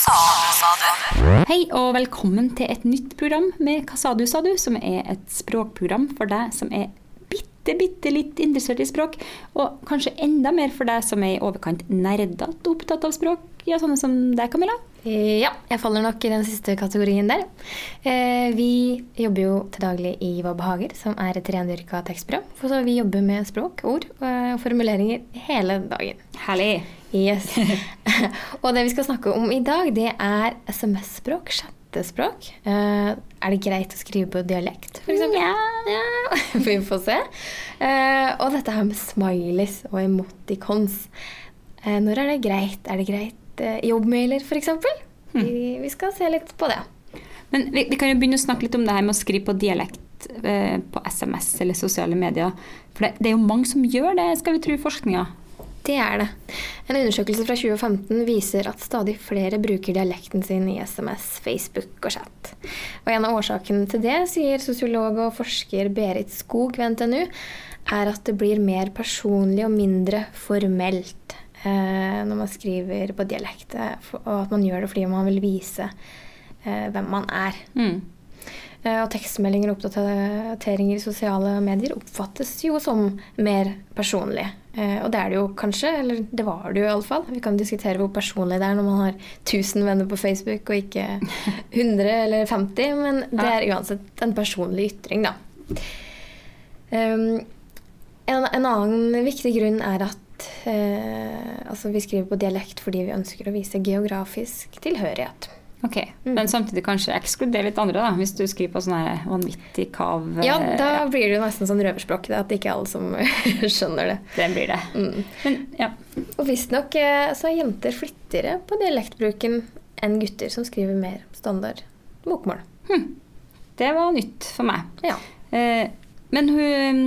Hei og velkommen til et nytt program med Hva sa du, sa du, som er et språkprogram for deg som er bitte, bitte litt interessert i språk, og kanskje enda mer for deg som er i overkant nerdete opptatt av språk, ja, sånne som deg, Camilla. Ja, jeg faller nok i den siste kategorien der. Eh, Vi jobber jo til daglig i Hva behager, som er et rendyrka tekstprogram. For så vi jobber med språk, ord eh, og formuleringer hele dagen. Herlig. Yes. og det vi skal snakke om i dag, det er SMS-språk, chattespråk. Uh, er det greit å skrive på dialekt, f.eks.? Ja. ja. Vi får se. Uh, og dette her med smileys og emoticons. Uh, når er det greit? Er det greit eh, jobbmailer, f.eks.? Hmm. Vi, vi skal se litt på det. Men vi, vi kan jo begynne å snakke litt om det her med å skrive på dialekt eh, på SMS eller sosiale medier. For det, det er jo mange som gjør det, skal vi tro forskninga. Det er det. En undersøkelse fra 2015 viser at stadig flere bruker dialekten sin i SMS, Facebook og chat. Og En av årsakene til det, sier sosiolog og forsker Berit Skog ved NTNU, er at det blir mer personlig og mindre formelt eh, når man skriver på dialekt. eh, Og at man gjør det fordi man vil vise eh, hvem man er. Mm. Eh, Og tekstmeldinger og oppdateringer i sosiale medier oppfattes jo som mer personlig. Eh, Og det er det jo kanskje, eller det var det jo iallfall. Vi kan diskutere hvor personlig det er når man har 1000 venner på Facebook og ikke 100 eller 50, men det er uansett en personlig ytring, da. En, en annen viktig grunn er at eh, altså vi skriver på dialekt fordi vi ønsker å vise geografisk tilhørighet. Ok, Men samtidig kanskje ekskludere litt andre, da, hvis du skriver på sånn vanvittig kav. Ja, da da blir det jo nesten sånn røverspråk. Det at ikke alle som skjønner det. Det blir det. Mm. Men ja. Og visstnok eh, så er jenter flittigere på dialektbruken enn gutter som skriver mer standard bokmål. Det var nytt for meg. Ja. Eh, men hun,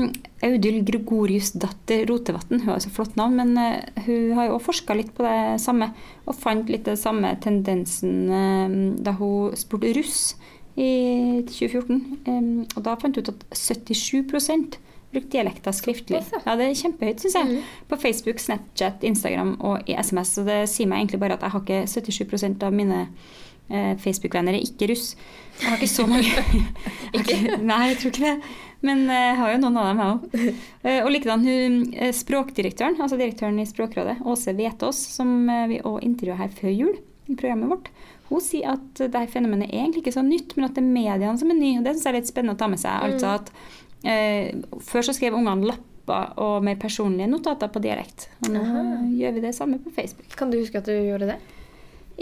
Audhild Gregoriusdatter Rotevatn, hun har så flott navn, men eh, hun har jo også forska litt på det samme, og fant litt den samme tendensen eh, da hun spurte russ i 2014. Eh, og da fant hun ut at 77 brukte dialekter skriftlig. Ja. Det er kjempehøyt, syns jeg. Mhm. På Facebook, Snapchat, Instagram og i SMS. Så det sier meg egentlig bare at jeg har ikke 77% av mine eh, Facebook-venner er ikke russ. Jeg har ikke så mange. ikke? Nei, jeg tror ikke det. Men eh, jeg har jo noen av dem, jeg òg. og likedan hun eh, språkdirektøren, altså direktøren i Språkrådet, Åse Vetås, som eh, vi òg intervjua her før jul i programmet vårt, hun sier at det her fenomenet er egentlig ikke så nytt, men at det er mediene som er nye. Og Det syns jeg er litt spennende å ta med seg. Altså at eh, Før så skrev ungene lapper og mer personlige notater på dialekt. Og nå Aha. gjør vi det samme på Facebook. Kan du huske at du gjorde det?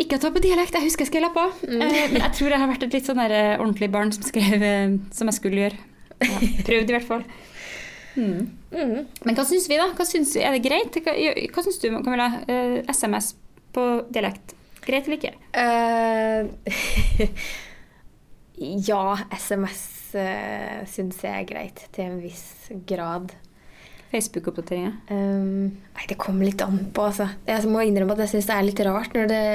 Ikke at det var på dialekt, jeg husker jeg skrev lapper. Mm. men jeg tror jeg har vært et litt sånn eh, ordentlig barn som skrev eh, som jeg skulle gjøre. Ja, prøvd i hvert fall. Mm. Mm. Men hva syns vi, da? Hva synes, er det greit? Hva, hva syns du, Camilla? Eh, SMS på dialekt. Greit eller ikke? Uh, ja, SMS uh, syns jeg er greit til en viss grad. Facebook-oppdateringer. Um, nei, det kommer litt an på, altså. Jeg må innrømme at jeg syns det er litt rart når det,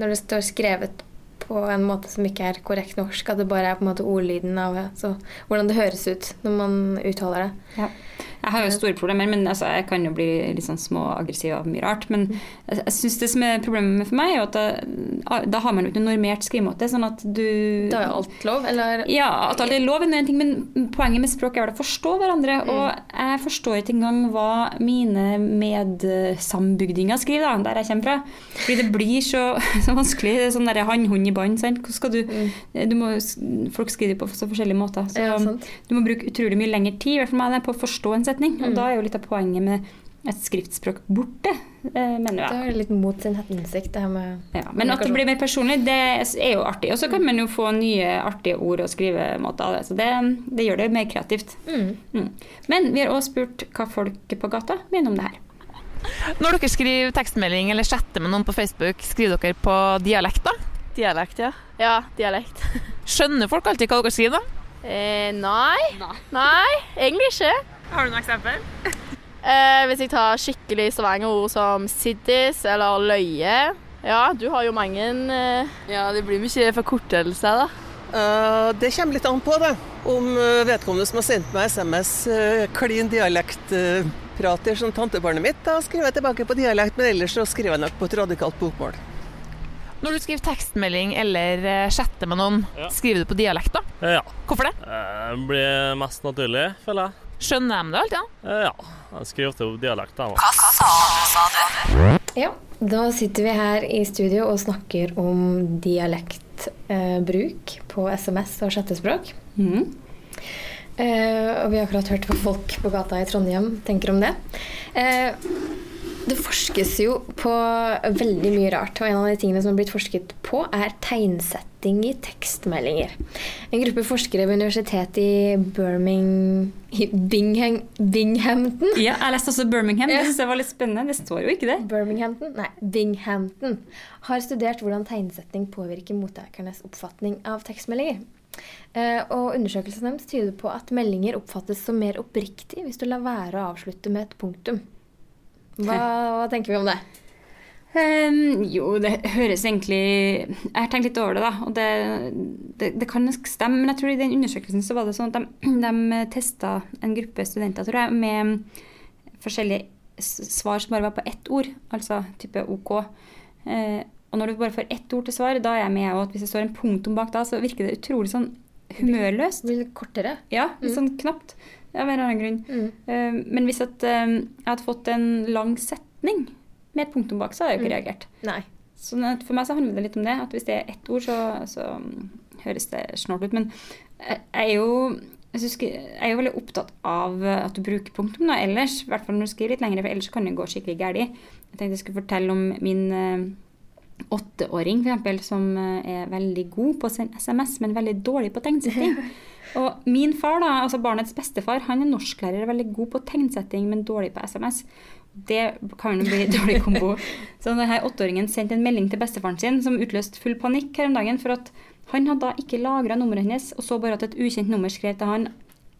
når det står skrevet på en måte som ikke er korrekt norsk. At det bare er på en måte ordlyden av altså, hvordan det høres ut når man uttaler det. Ja. Jeg har jo store problemer, men altså, jeg kan jo bli litt sånn småaggressiv av mye rart. Men jeg, jeg synes det som er problemet for meg, er at da, da har man jo ikke noen normert skrivemåte. Sånn at du Da er alt lov, eller? Ja, at alt er lov er en ting, men poenget med språk er vel å forstå hverandre. Og jeg forstår ikke engang hva mine medsambygdinger skriver, da, der jeg kommer fra. Fordi det blir så, så vanskelig. Det er sånn der hann-hund i bånd. sant? Hvordan skal du, du må, folk skriver på så forskjellige måter. Så Ja, du må bruke utrolig mye lengre tid i hvert fall meg, på å forstå en setning. Og da er jo litt av poenget med et skriftspråk borte, eh, mener jeg. Det er litt mot sin hensikt, det her med Ja, men at det blir mer personlig, det er jo artig. Og så kan man jo få nye artige ord og skrivemåter av det. Så det, det gjør det mer kreativt. mm. Mm. Men vi har også spurt hva folk på gata mener om det her. Når dere skriver tekstmelding eller chatter med noen på Facebook, skriver dere på dialekt da? Dialekt, ja. Ja, dialekt. Skjønner folk alltid hva dere skriver da? Eh, nei. nei. egentlig ikke. Har du noen eksempel? Eh, hvis jeg tar skikkelig Stavanger-ord som siddis eller løye Ja, du har jo mange eh, Ja, det blir mye forkortelser, da. Uh, det kommer litt an på, det. Om eh, vedkommende som har sendt meg SMS, uh, klin dialektprater som tantebarnet mitt, da skriver jeg tilbake på dialekt, men ellers så skriver jeg nok på et radikalt bokmål. Når du skriver tekstmelding eller eh, chatter med noen, Ja. skriver du på dialekt da? Eh, Ja. Hvorfor det? Eh, Det blir mest naturlig, føler jeg. Skjønner de det alt, da? Eh, Ja. Jeg skriver til dialekt. jeg, òg. Ja, da sitter vi her i studio og snakker om dialektbruk på SMS og chattespråk. Mm. Eh, og vi har akkurat hørt hva folk på gata i Trondheim tenker om det. Det forskes jo på veldig mye rart, og en av de tingene som har blitt forsket på, er tegnsetting i tekstmeldinger. En gruppe forskere ved universitetet i Birmingham, Bingham, Binghamton Ja, jeg leste også Birmingham. Ja. Det synes jeg var litt spennende. Det står jo ikke det. Birminghamton, nei, Binghamton har studert hvordan tegnsetting påvirker mottakernes oppfatning av tekstmeldinger. Uh, og Undersøkelsen deres tyder på at meldinger oppfattes som mer oppriktig hvis du lar være å avslutte med et punktum. Hva, hva tenker vi om det? Um, jo, det høres egentlig Jeg har tenkt litt over det, da. Og det, det, det kan stemme. Men jeg tror i den undersøkelsen så var det sånn at de, de testa en gruppe studenter, tror jeg, med forskjellige svar som bare var på ett ord. Altså type OK. Uh, og når du bare får ett ord til svar, da er jeg med. Og at hvis det står en punktum bak da, så virker det utrolig sånn humørløst. Blir litt kortere. Ja, litt sånn knapt. Av en eller annen grunn. Mm. Eh, men hvis at, eh, jeg hadde fått en lang setning med et punktum bak, så hadde jeg jo ikke Mm. reagert. Nei. Sånn at for meg så handler det litt om det. At hvis det er ett ord, så, så mm, høres det snålt ut. Men jeg er jo jeg, synes, jeg er jo veldig opptatt av at du bruker punktum da, ellers. I hvert fall når du skriver litt lenger, for ellers kan det gå skikkelig galt. Jeg tenkte jeg skulle fortelle om min uh, åtteåring, f.eks., som er veldig god på å sende SMS, men veldig dårlig på tegnsetting. Og min far, da, altså barnets bestefar, han er norsklærer, veldig god på tegnsetting, men dårlig på SMS. Det kan jo bli dårlig kombo. Så denne åtteåringen sendte en melding til bestefaren sin som utløste full panikk her om dagen, for at han hadde da ikke lagra nummeret hennes, og så bare at et ukjent nummer skrev til han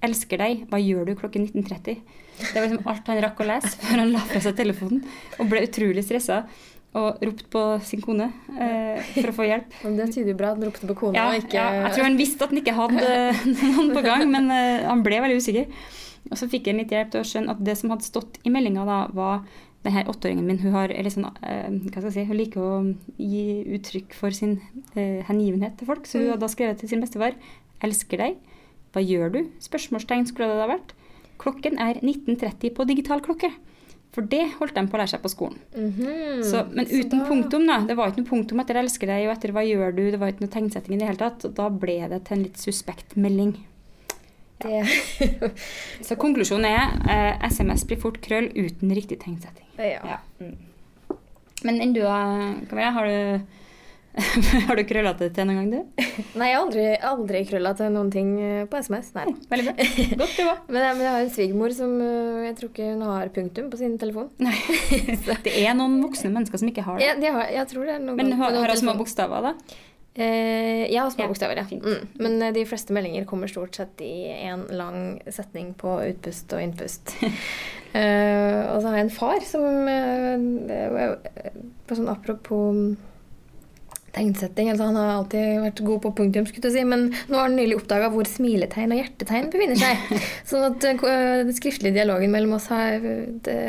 elsker deg, hva gjør du klokken 19.30? Det var liksom alt han rakk å lese før han la fra seg telefonen, og ble utrolig stressa. Og ropte på sin kone eh, for å få hjelp. Det tyder jo bra at han ropte på kona Ja, ikke ja, jeg tror han visste at han ikke hadde noen på gang, men eh, han ble veldig usikker. Og så fikk han litt hjelp til å skjønne at det som hadde stått i meldinga, var den her åtteåringen min hun har eller sånn, eh, si, hun liker å gi uttrykk for sin eh, hengivenhet til folk. Så hun hadde da skrevet til sin bestefar 'Elsker deg'. Hva gjør du? Spørsmålstegn skulle det da vært. Klokken er 19.30 på digital klokke. For det holdt de på å lære seg på skolen. Mhm. Så, men uten da- punktum, da. Det var ikke noe punktum etter 'elsker deg' og etter 'hva gjør du'. Det var ikke noe tegnsetting i det hele tatt. Og da ble det til en litt suspekt melding. Det, Så konklusjonen er eh, SMS blir fort krøll uten riktig tegnsetting. ja. Ja. Mm. Men enn du, da, Camilla? Har du, har du krølla det til noen gang, du? Nei, jeg har aldri, aldri krølla til noen ting eh, på SMS. Nei. Veldig bra. Godt jobba. Men, jeg- men jeg har en svigermor som eh, jeg tror ikke hun har punktum på sin telefon. Nei. Det er noen voksne mennesker som ikke har det. Ja, de har, jeg tror det er noen Men har, har hun små bokstaver, da? Eh, har små Ja, bokstaver, ja. Mm. Men eh, de fleste meldinger kommer stort sett i en lang setning på utpust og innpust. Eh, og så har jeg en far som uh, sånn apropos mm, tegnsetting altså Han har alltid vært god på punktum, skulle du si, men nå har han nylig oppdaga hvor smiletegn og hjertetegn befinner seg. Sånn at eh, eh, den skriftlige dialogen mellom oss har eh, det,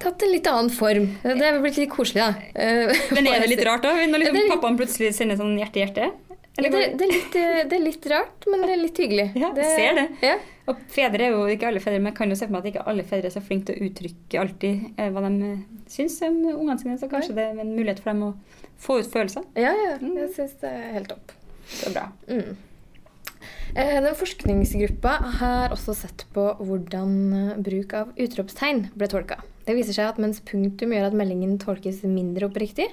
tatt en litt annen form. Det er blitt litt koselig, da. Men er det litt rart da, når liksom litt- pappaen plutselig sender sånn hjerte-hjerte? Det, det, er litt, det er litt rart, men det er litt hyggelig. Ja, ser det. Ja. Og fedre er jo ikke alle fedre, men jeg kan jo se for meg at ikke alle fedre er så flinke til å uttrykke alltid hva de syns om ungene sine. Så kanskje det er en mulighet for dem å få ut følelser. ja, ja. Mm. Jeg syns det er helt topp. Så bra. Mm. Eh, Den forskningsgruppa har også sett på hvordan eh, bruk av utropstegn ble tolka. Det viser seg at mens punktum gjør at meldingen tolkes mindre oppriktig,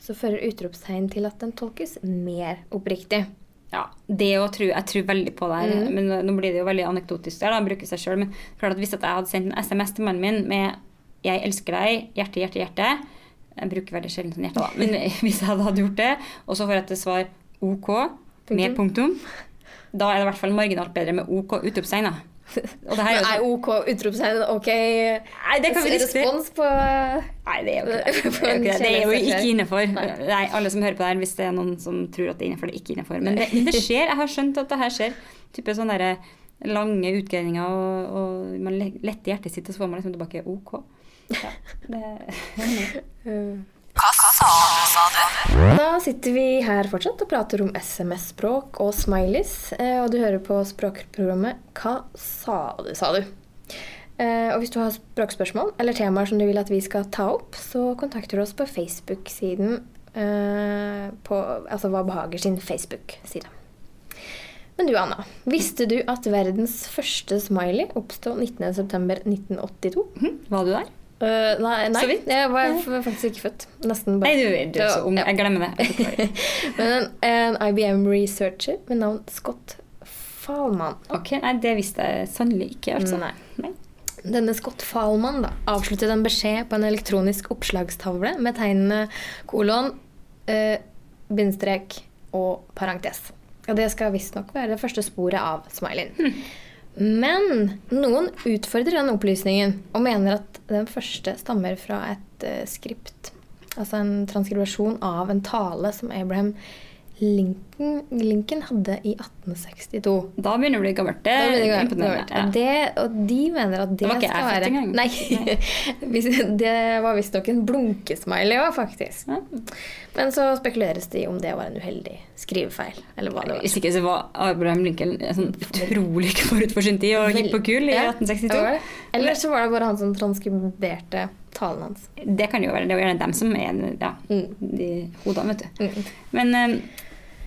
så fører utropstegn til at den tolkes mer oppriktig. Ja, det å tro, Jeg tror veldig på det her, Mm. men nå blir det jo veldig anekdotisk der, da, bruker seg selv, Men klart at hvis at jeg hadde sendt en SMS til mannen min med 'Jeg elsker deg', hjerte, hjerte, hjerte Jeg bruker veldig sjelden sånn hjerte, da. Men hvis jeg hadde gjort det, og så får jeg til svar OK med punktum, da er det i hvert fall marginalt bedre med OK utropstegn. Og det her er Men sånn- er OK utropstegn ok Nei, det kan vi respons på Nei, det er jo ikke det. Det er jo, ikke det. Det er jo ikke innafor. Nei, alle som hører på det her, hvis det er noen som tror at det er innafor, det er ikke innafor. Men det, det skjer. Jeg har skjønt at det her skjer. Type sånne der lange utgreininger, og, og man letter hjertet sitt, og så får man liksom tilbake OK. Ja, det, Eh, Da sitter vi her fortsatt og prater om SMS-språk og smileys, eh, og du hører på språkprogrammet Hva sa du, sa du? Eh, Og hvis du har språkspørsmål eller temaer som du vil at vi skal ta opp, så kontakter du oss på Facebook-siden eh, på altså Hva behager sin Facebook-side. Men du, Anna. Visste du at verdens første smiley oppsto 19.9.1982? Var du der? Uh, nei, nei Så vidt. jeg var faktisk ikke født. Nesten Nei, du, du er så ung. Ja. Jeg glemmer det. Men en IBM-researcher med navn Scott Falman. Ok, Nei, det visste jeg sannelig ikke. altså. Nei. Nei. Denne Scott Falman da, avsluttet en beskjed på en elektronisk oppslagstavle med tegnene kolon, uh, bindestrek og parentes. Og det skal visstnok være det første sporet av smileyen. Men noen utfordrer den opplysningen og mener at den første stammer fra et eh, skript. Altså en transkribasjon av en tale som Abraham Lincoln, Lincoln hadde i 1862. Da begynner det å bli gammelt. Det Da blir det er imponerende. Ja. Det, og de mener at det, det var ikke jeg skal være engang. Nei. Det var visstnok en blunkesmiley òg, faktisk. Ja. Men så spekuleres det i om det var en uheldig skrivefeil. Eller hva det var. Hvis ikke så var Abraham Lincoln sånn utrolig forut for sin tid og gikk på kul i Ja, 1862. det var det. Eller så var det bare han som transkriberte talen hans. Det kan jo være det er gjerne dem som er ja, Mm. de hodene, vet du. Mm. Men eh,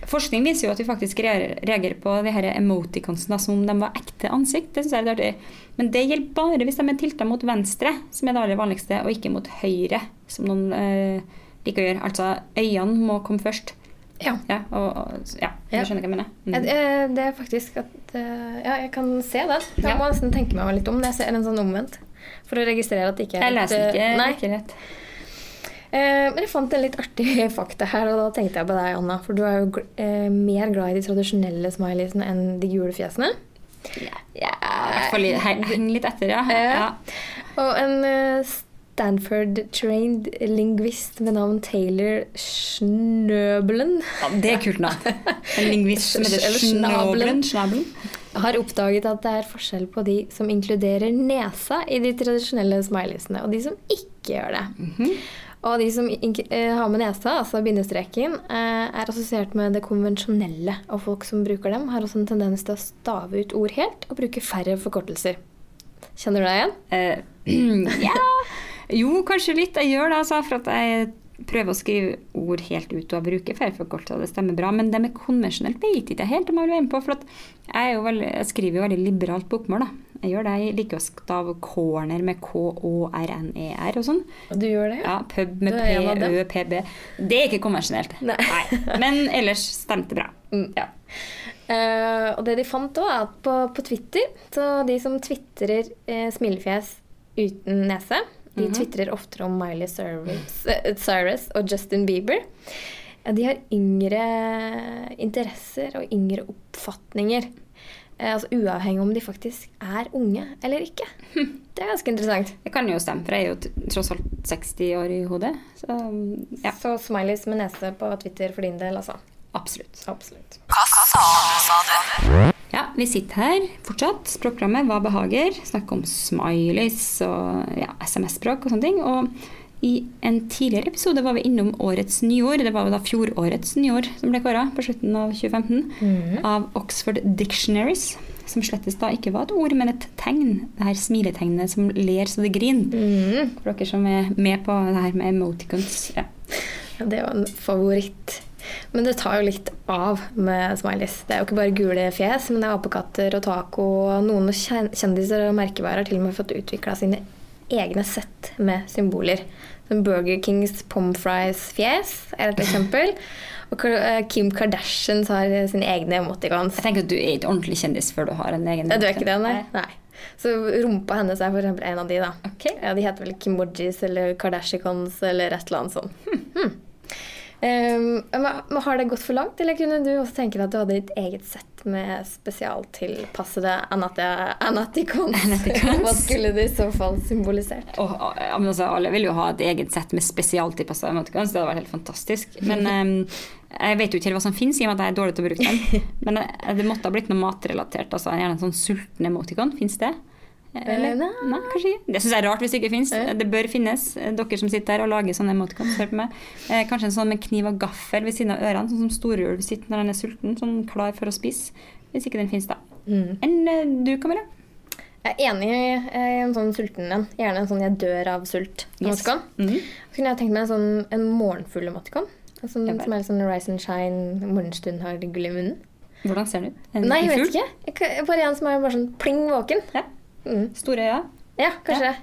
forskning viser jo at vi faktisk reagerer, på de her emoticonsene som om de var ekte ansikt. Det synes jeg er artig. Men det gjelder bare hvis de er tilta mot venstre, som er det aller vanligste, og ikke mot høyre, som noen eh, liker å gjøre. Altså øynene må komme først. Ja. Ja, og, og, ja, du skjønner hva jeg mener? Mm. det- Det er faktisk at eh, Ja, jeg kan se den. Jeg må nesten tenke meg litt om. Jeg ser en sånn omvendt. For å registrere at det ikke er Jeg leser eh, ikke Nei. like lett. Eh, men jeg fant en litt artig fakta her, og da tenkte jeg på deg, Anna. For du er jo eh, mer glad i de tradisjonelle smileysene enn de gule fjesene. Ja, I hvert fall litt- litt etter, ja. Ja. ja. Og en eh, Stanford-trained lingvist med navn Taylor Schnøbelen Ja, det er kult navn. En lingvist som heter Eller Har oppdaget at det er forskjell på de som inkluderer nesa i de tradisjonelle smileysene, og de som ikke gjør det. Mhm. Og de som eh, har med nesa, altså bindestreken, eh, er assosiert med det konvensjonelle. Og folk som bruker dem, har også en tendens til å stave ut ord helt og bruke færre forkortelser. Kjenner du deg igjen? Eh, ja Jo, kanskje litt. Jeg gjør det, altså, for at jeg prøver å skrive ord helt ut og bruke feilforkortelser. Det stemmer bra. Men det med konvensjonelt vet ikke jeg helt om jeg vil være med på. For jeg, veldig, jeg skriver jo veldig liberalt bokmål. da. Jeg gjør det. Jeg liker å stave corner med K-O-R-N-E-R og sånn. Du gjør det? Ja, pub med. P-Ø-P-B. Det er ikke konvensjonelt. Nei. Men ellers stemte bra. Mm. Ja. Uh, og det de fant òg, er at på, på Twitter, så de som tvitrer eh, smilefjes uten nese, de mm -hmm. tvitrer oftere om Miley Cyrus, eh, Cyrus og Justin Bieber. De har yngre interesser og yngre oppfatninger. Eh, altså Uavhengig om de faktisk er unge eller ikke. Det er ganske interessant. Det kan jo stemme, for jeg er jo tross alt 60 år i hodet. Så ja, Så smileys med nese på Twitter for din del, altså. absolutt. Absolutt. Ja, vi sitter her fortsatt. Språkprogrammet Hva behager? Snakker om smileys og ja, SMS-språk og sånne ting. Og i en tidligere episode var vi innom årets nyord. Det var jo da fjorårets nyord som ble kåra på slutten av 2015 av Oxford Dictionaries. Som slettes da ikke var et ord, men et tegn. Det her smiletegnet som ler så det griner. Mm. For dere som er med på det her med emoticons. Ja. Ja, det var en favoritt. Men det tar jo litt av med smileys. Det er jo ikke bare gule fjes, men det er apekatter og taco. og Noen kjendiser og merkevarer har til og med fått utvikla sine egne sett med symboler. Som Burger Kings pommes fries-fjes er et eksempel. Og eh, Kim Kardashian har sine egne emoticons. Jeg tenker at du er ikke ordentlig kjendis før du har en egen Ja, du er ikke det, nei? nei. Så rumpa hennes er eksempel en av de, da. Okay. Ja, de heter vel Kimojis eller Kardashians eller et eller annet sånt. Hmm. Um, men har det gått for langt, eller kunne du også tenke deg at du hadde ditt eget sett med spesialtilpassede anatikons? Hva skulle det i så fall symbolisert? Oh, altså, alle vil jo ha et eget sett med spesialtilpassede anatikons, Det hadde vært helt fantastisk. Men um, jeg vet jo ikke hva som finnes, i og med at jeg er dårlig til å bruke dem. Men eh, det måtte ha blitt noe matrelatert. Altså, gjerne en sånn sulten emotikon. Fins det? Eller? Eh, nei. Nei, kanskje ikke. Det syns jeg er rart hvis det ikke finnes. Ja. Det bør finnes. Eh, Dere som sitter der og lager sånne emoticons, hør på meg. Eh, kanskje en sånn med kniv og gaffel ved siden av ørene, sånn som storulv sitter når han er sulten, sånn klar for å spise. Hvis ikke den finnes, da. Mm. Enn eh, du, Camilla? Jeg er enig i en sånn sulten en. Gjerne en sånn 'jeg dør av sult'. Yes. Mm. Så kunne jeg tenkt meg en sånn en morgenfugl emoticon. Vel. som er litt sånn rise and shine, morgenstund har gull i munnen. Hvordan ser den ut? En Nei, jeg vet ikke. Jeg Bare en som er bare sånn pling våken. Ja. Mm. Store øyne? Ja, kanskje.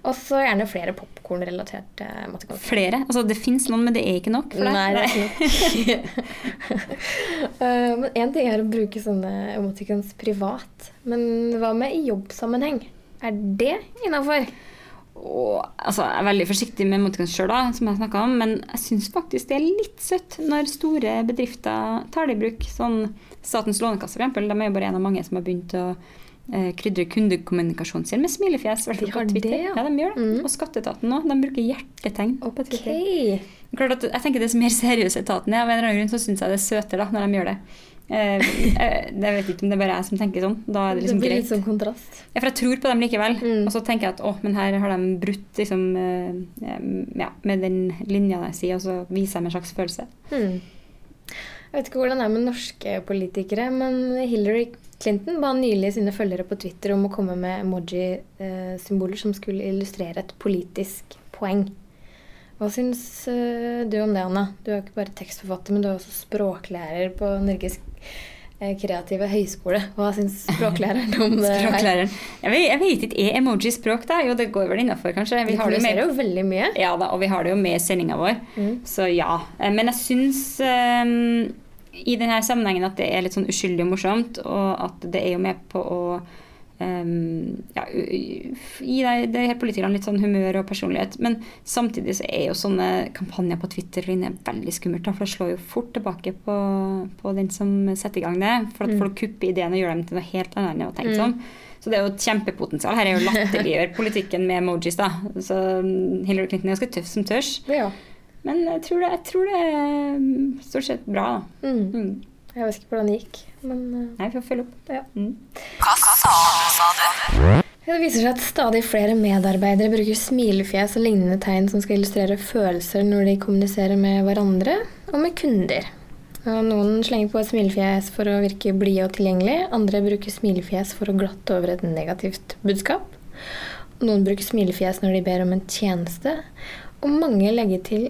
Og så gjerne flere popkornrelaterte emoticons. Flere? Altså, det fins noen, men det er ikke nok for deg? Nei, det er ikke nok. uh, Men én ting er å bruke sånne emoticons privat. Men hva med i jobbsammenheng? Er det innafor? Og, altså, jeg er veldig forsiktig med emoticons sjøl, som jeg snakka om, men jeg syns faktisk det er litt søtt når store bedrifter tar det i bruk. Sånn Statens lånekasse, eksempel, de er jo bare en av mange som har begynt å eh, krydre kundekommunikasjonen sin med smilefjes. De har det, ja. ja. de gjør det. Mm. Og skatteetaten òg. De bruker hjertetegn Okay. Ok. Klart at, jeg tenker det er mer seriøse etaten er. Av en eller annen grunn så syns jeg det er søtere da, når de gjør det. Eh, eh, jeg vet ikke om det er bare jeg som tenker sånn. Da er det Det liksom blir greit. litt sånn kontrast. Ja, for jeg tror på dem likevel. Mm. Og så tenker jeg at å, men her har de brutt liksom, eh, ja, med den linja jeg sier, og så viser meg en slags følelse. Hmm. Jeg vet ikke hvordan det er med norske politikere, men Hillary Clinton ba nylig sine følgere på Twitter om å komme med emoji-symboler som skulle illustrere et politisk poeng. Hva syns eh, du om det, Anna? Du er ikke bare tekstforfatter, men du er også språklærer på Norges kreative høyskole. Hva syns språklæreren om det? her? Språklæreren. Jeg vet, jeg vet ikke, er emoji språk, da? Jo, det går vel innafor, kanskje. Vi Vi har det jo med, jo veldig mye. ja, da, og vi har det jo med i sendinga vår, Mm. så ja. Eh, Men jeg syns um, i denne sammenhengen at det er litt sånn uskyldig og morsomt, og at det er jo med på å Um, ja, gi deg, det politikerne litt sånn humør og personlighet. Men samtidig så er jo sånne kampanjer på Twitter Line, veldig skummelt. Da, for det slår jo fort tilbake på, på den som setter i gang det. For at Mm. folk kupper ideene og gjør dem til noe helt annet enn de har tenkt som. Så det er jo et kjempepotensial. Her er jo latterliggjør politikken med emojis, da. Så um, Hillary Clinton er ganske tøff som tørs. Ja. Men jeg tror det, jeg tror det er um, stort sett bra, da. Mm. Jeg vet ikke hvordan det gikk, men uh, Nei, vi får følge opp. Ja. Mm. du? Det viser seg at stadig flere medarbeidere bruker smilefjes og lignende tegn som skal illustrere følelser når de kommuniserer med hverandre og med kunder. Og noen slenger på et smilefjes for å virke blide og tilgjengelig. Andre bruker smilefjes for å glatte over et negativt budskap. Noen bruker smilefjes når de ber om en tjeneste. Og mange legger til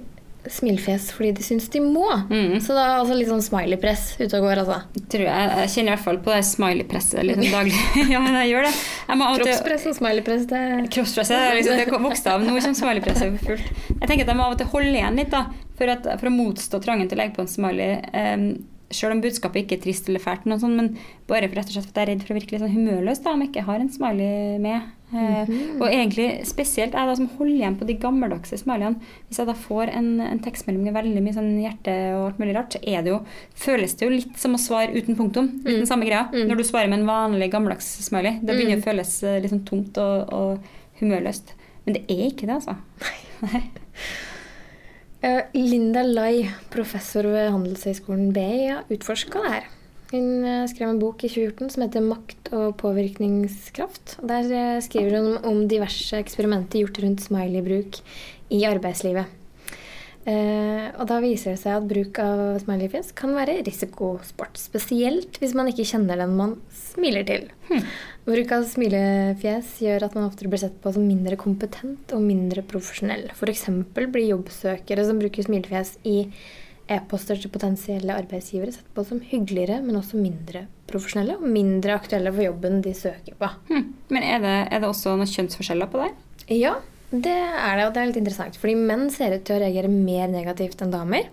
smilefjes fordi de syns de må. Mm. Så det er altså litt sånn smiley-press ute og går, altså. Tror jeg, jeg kjenner i hvert fall på det smiley-presset litt daglig. ja, men jeg gjør det. Jeg av Kroppspress og smiley-press, det Kroppspresset det liksom, det vokste av. Nå kommer smiley-presset for fullt. Jeg tenker at jeg må av og til holde igjen litt da, for, at, for å motstå trangen til å legge på en smiley. Um, selv om budskapet ikke er trist eller fælt, noe sånt, men bare for rett og slett for at jeg er redd for å virke litt sånn humørløs da, om jeg ikke har en smiley med. Eh, Og egentlig spesielt jeg da som holder igjen på de gammeldagse smileyene. Hvis jeg da får en, en tekstmelding med veldig mye sånn hjerte og alt mulig rart, så er det jo, føles det jo litt som å svare uten punktum. Litt den samme greia. Når du svarer med en vanlig gammeldags smiley, Det begynner mm. å føles eh, litt sånn tomt og, og humørløst. Men det er ikke det, altså. Nei. Eh, Linda Lai, professor ved Handelshøyskolen BI, har utforska det her. Hun eh, skrev en bok i 2014 som heter 'Makt og påvirkningskraft'. Der eh, skriver hun om diverse eksperimenter gjort rundt smiley-bruk i arbeidslivet. Eh, og da viser det seg at bruk av smileyfjes kan være risikosport. Spesielt hvis man ikke kjenner den man smiler til. Bruk av smilefjes gjør at man oftere blir sett på som mindre kompetent og mindre profesjonell. F.eks. blir jobbsøkere som bruker smilefjes i e-poster til potensielle arbeidsgivere sett på som hyggeligere, men også mindre profesjonelle og mindre aktuelle for jobben de søker på. Hmm. Men er det, er det også noen kjønnsforskjeller på det? Ja, det er det, og det er litt interessant. Fordi menn ser ut til å reagere mer negativt enn damer.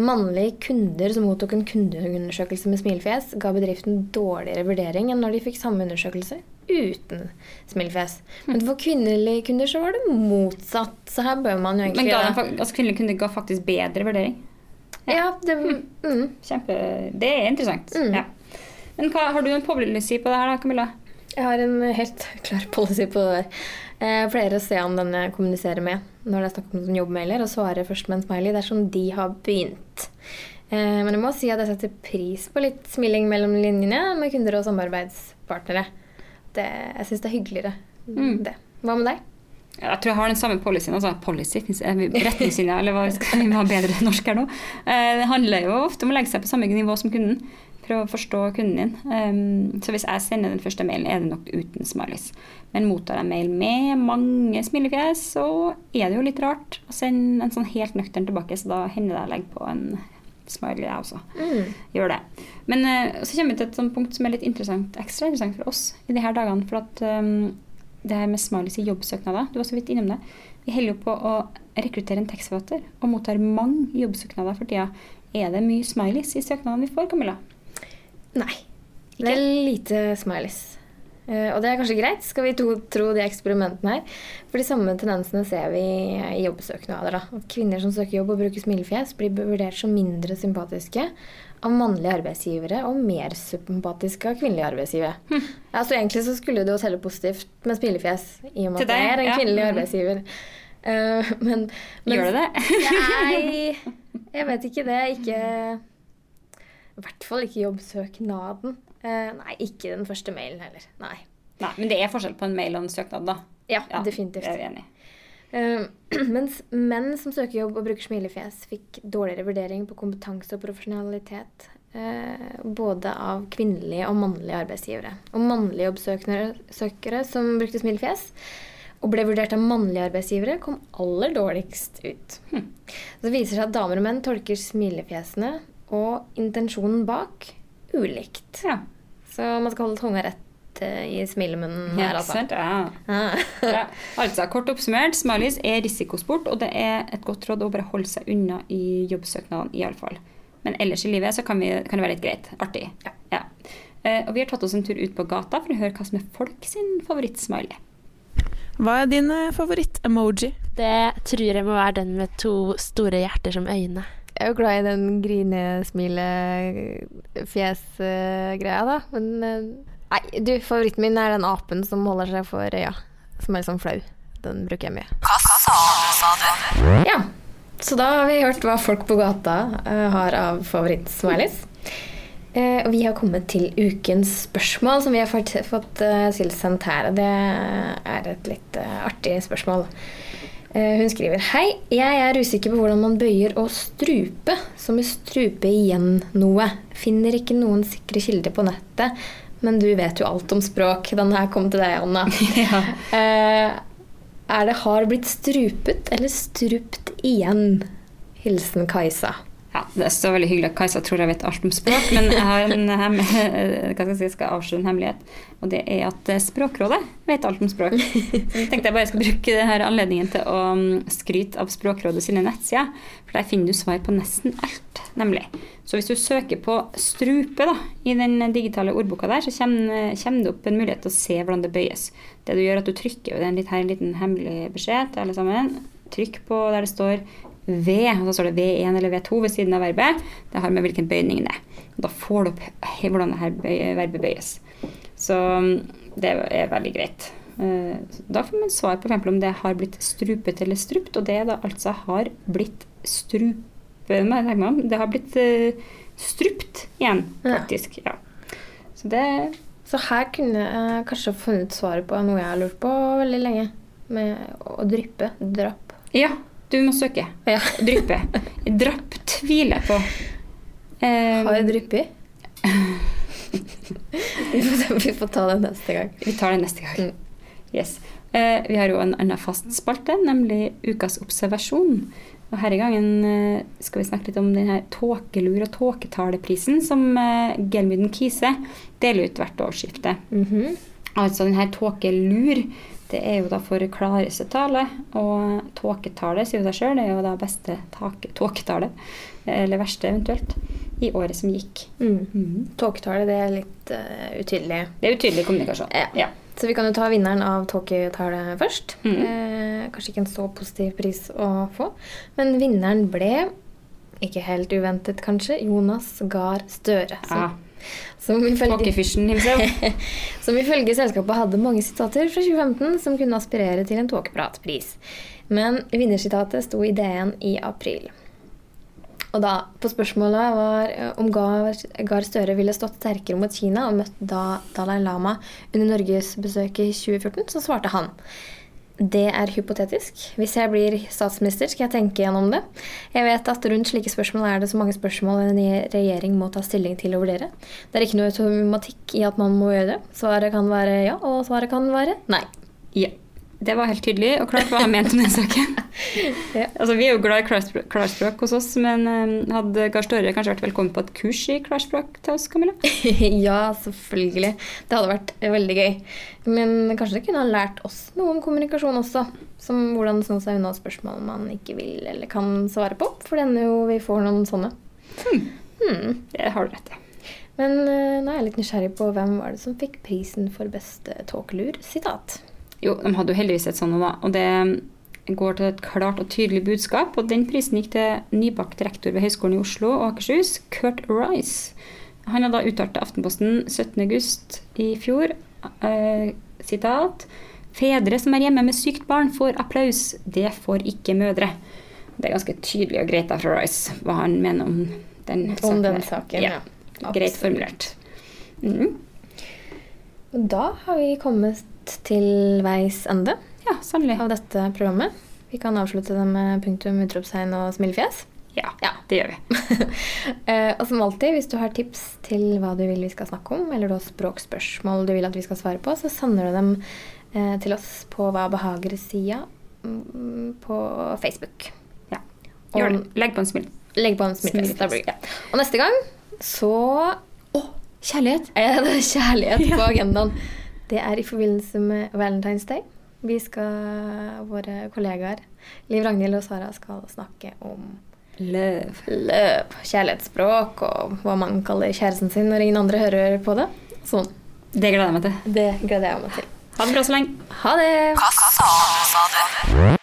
Mannlige kunder som mottok en kundeundersøkelse med smilefjes, ga bedriften dårligere vurdering enn når de fikk samme undersøkelse uten smilefjes. Men for kvinnelige kunder så var det motsatt. Så her bør man jo Men egentlig ga den, altså kvinnelige kunder ga faktisk bedre vurdering? Ja, det, mm. Kjempe, det er interessant. Mm. Ja. Men hva, har du en policy på det her, da, Camilla? Jeg har en helt klar policy på det der. Jeg flere å se an den jeg kommuniserer med når det er snakk om sånn jobbmailer, og svarer først med en smiley dersom de har begynt. Eh, Men jeg må si at jeg setter pris på litt smiling mellom linjene med kunder og samarbeidspartnere. det, jeg syns det er hyggeligere. Mm. Det. Hva med deg? Jeg tror jeg har den samme policyen. Altså policy, eh, retningslinjer, eller hva skal vi ha bedre norsk her nå? Eh, Det handler jo ofte om å legge seg på samme nivå som kunden. Prøve å forstå kunden din. Um, Så hvis jeg sender den første mailen, er det nok uten smileys. Men mottar jeg mail med mange smilefjes, så er det jo litt rart å sende en sånn helt nøktern tilbake, så da hender det jeg legger på en smiley, jeg også. Mm. Gjør det. Men uh, så kommer vi til et sånt punkt som er litt interessant, ekstra interessant for oss i de her dagene. For at um, det her med smileys i jobbsøknader, du var så vidt innom det. Vi holder jo på å rekruttere en tekstforfatter og mottar mange jobbsøknader for tida. Er det mye smileys i søknadene vi får, Camilla? Nei. Det er lite smileys. Eh, og det er kanskje greit, skal vi to, tro de eksperimentene her. For de samme tendensene ser vi i jobbsøknader. Da. At kvinner som søker jobb og bruker smilefjes, blir vurdert som mindre sympatiske av mannlige arbeidsgivere og mer sympatiske av kvinnelige arbeidsgivere. Ja, så egentlig så skulle det jo telle positivt med smilefjes, i og med at det deg, er en kvinnelig Mhm. arbeidsgiver. Uh, men, men Gjør det det? Nei, jeg vet ikke det. Ikke I hvert fall ikke jobbsøknaden. Eh, nei, ikke den første mailen heller. Nei. Nei, men det er forskjell på en mail og en søknad, da. Ja, Ja, definitivt. Det er vi enig i. Eh, mens menn som søker jobb og bruker smilefjes, fikk dårligere vurdering på kompetanse og profesjonalitet. uh, både av kvinnelige og mannlige arbeidsgivere. Og mannlige jobbsøkere som brukte smilefjes, og ble vurdert av mannlige arbeidsgivere, kom aller dårligst ut. Så det viser seg at damer og menn tolker smilefjesene og intensjonen bak ulikt. Ja. Så man skal holde tunga rett eh, i smilemunnen her, altså. sant? Ja. Ja. Altså, kort oppsummert, smileys er risikosport, og det er et godt råd å bare holde seg unna i jobbsøknaden, iallfall. Men ellers i livet så kan, vi, kan det være litt greit. Artig. Ja. ja. og vi har tatt oss en tur ut på gata for å høre hva som er folk sin favorittsmiley. Hva er din eh, favoritt-emoji? Det tror jeg må være den med to store hjerter som øyne. Jeg er jo glad i den grine-smile-fjes-greia, da. Men eh, nei, du, favoritten min er den apen som holder seg for øya. Som er litt sånn flau. Den bruker jeg mye. Ja, så da har vi hørt hva folk på gata eh, har av favorittsmileys. Eh, og vi har kommet til ukens spørsmål, som vi har fått, fått eh, tilsendt her. Og det er et litt artig spørsmål. Eh, hun skriver Hei, jeg er usikker på hvordan man bøyer å strupe, som i strupe igjen noe. Finner ikke noen sikre kilder på nettet, men du vet jo alt om språk. Den her kom til deg, Anna. ja. er det har blitt strupet eller strupt igjen? Hilsen Kajsa. Ja, Det er så veldig hyggelig at Kajsa tror jeg vet alt om språk, men jeg har en hva skal jeg si, skal avsløre en hemmelighet. Og det er at eh, Språkrådet vet alt om språk. Så tenkte jeg bare skal bruke denne anledningen til å mm, skryte av Språkrådet sine nettsider. For der finner du svar på nesten alt, nemlig. Så hvis du søker på strupe da, i den digitale ordboka der, så kommer, kommer det opp en mulighet til å se hvordan det bøyes. Det du gjør, at du trykker det er en liten hemmelig beskjed til alle sammen. Trykk på der det står V, og så står det V1 eller V2 ved siden av verbet. Det har med hvilken bøyning det er. Og Da får du opp hvordan dette verbet bøyes. Så mm, det er veldig greit. Eh, Da får man svar på f.eks. om det har blitt strupet eller strupt, og det da altså har blitt strupe... Det har blitt eh, strupt igjen, Ja. faktisk. Ja. Så det Så her kunne jeg kanskje funnet svaret på noe jeg har lurt på veldig lenge. Med å dryppe. Drapp. Ja, du må søke. Ja. Dryppe. Drapp tviler på. Um, Har jeg dryppi? vi, får, vi får ta det neste gang. Vi tar det neste gang. Mm. Yes. Uh, vi har jo en annen fast spalte, nemlig Ukas observasjon. Og her i gangen uh, skal vi snakke litt om denne tåkelur- og tåketaleprisen som uh, Gelmyden Kise deler ut hvert årsskifte. Mhm. Altså denne tåkelur, det er jo da for klareste tale, og tåketale sier seg sjøl, det er jo da beste tåketale, eller verste eventuelt, i året som gikk. Mm. Mhm. Tåketale, det er litt uh, utydelig. Det er utydelig kommunikasjon. Ja. Ja. Så vi kan jo ta vinneren av tåketale først. Mm. Eh, kanskje ikke en så positiv pris å få. Men vinneren ble, ikke helt uventet kanskje, Jonas Gahr Støre. Som, Ja. Som, ifølge, som ifølge selskapet hadde mange sitater fra 2015 som kunne aspirere til en tåkepratpris. Men vinnersitatet sto i DN i april. Og da, på spørsmålet var eh, om Gahr Gahr Støre ville stått sterkere mot Kina og møtt da Dalai Lama under Norges besøk i 2014, så svarte han det er hypotetisk. Hvis jeg blir statsminister, skal jeg tenke gjennom det. Jeg vet at rundt slike spørsmål er det så mange spørsmål en regjering må ta stilling til og vurdere. Det er ikke noe automatikk i at man må gjøre det. Svaret kan være ja, og svaret kan være nei. Ja. Det var helt tydelig og klart hva han mente om den saken. Ja. Altså, vi er jo glad i klarspråk, hos oss, men eh, hadde Gahr Støre kanskje vært velkommen på et kurs i klarspråk til oss, Camilla? ja, selvfølgelig. Det hadde vært veldig gøy. Men kanskje det kunne ha lært oss noe om kommunikasjon også. Som hvordan sno seg unna spørsmål man ikke vil eller kan svare på. For det hender jo vi får noen sånne. Hmm. Det har du rett i. Men eh, nå er jeg litt nysgjerrig på hvem var det som fikk prisen for beste tåkelur? Jo, de hadde jo heldigvis et sånt, da. Og det går til et klart og tydelig budskap. Og den prisen gikk til nybakt rektor ved Høgskolen i Oslo og Akershus, Kurt Rice. Han har da uttalt til Aftenposten 17.8 i fjor eh, sitat Fedre som er hjemme med sykt barn, får applaus. Det får ikke mødre. Det er ganske tydelig og greit da fra Rice hva han mener om den saken. Om den saken, ja. Greit formulert. Mm. Da har vi kommet til veis ende Ja, sannelig. av dette programmet. Vi kan avslutte det med punktum, utropstegn og smilefjes. Ja, Ja. det gjør vi. Eh, og som alltid, hvis du har tips til hva du vil vi skal snakke om, eller du har språkspørsmål du vil at vi skal svare på, så sender du dem eh, til oss på Hva behager-sida mm, på Facebook. Ja. Gjør det. Legg på en smil. legg på en smilefjes. Smil gøy. Og neste gang så Kjærlighet. er det kjærlighet på agendaen. Det er i forbindelse med Valentine's Day. Vi skal, Våre kollegaer Liv Ragnhild og Sara skal snakke om Løv. løp, kjærlighetsspråk og hva man kaller kjæresten sin når ingen andre hører på det. Sånn. Det gleder jeg meg til. Det gleder jeg meg til. Ha det bra så lenge. Ha det! Hva sa du, sa du?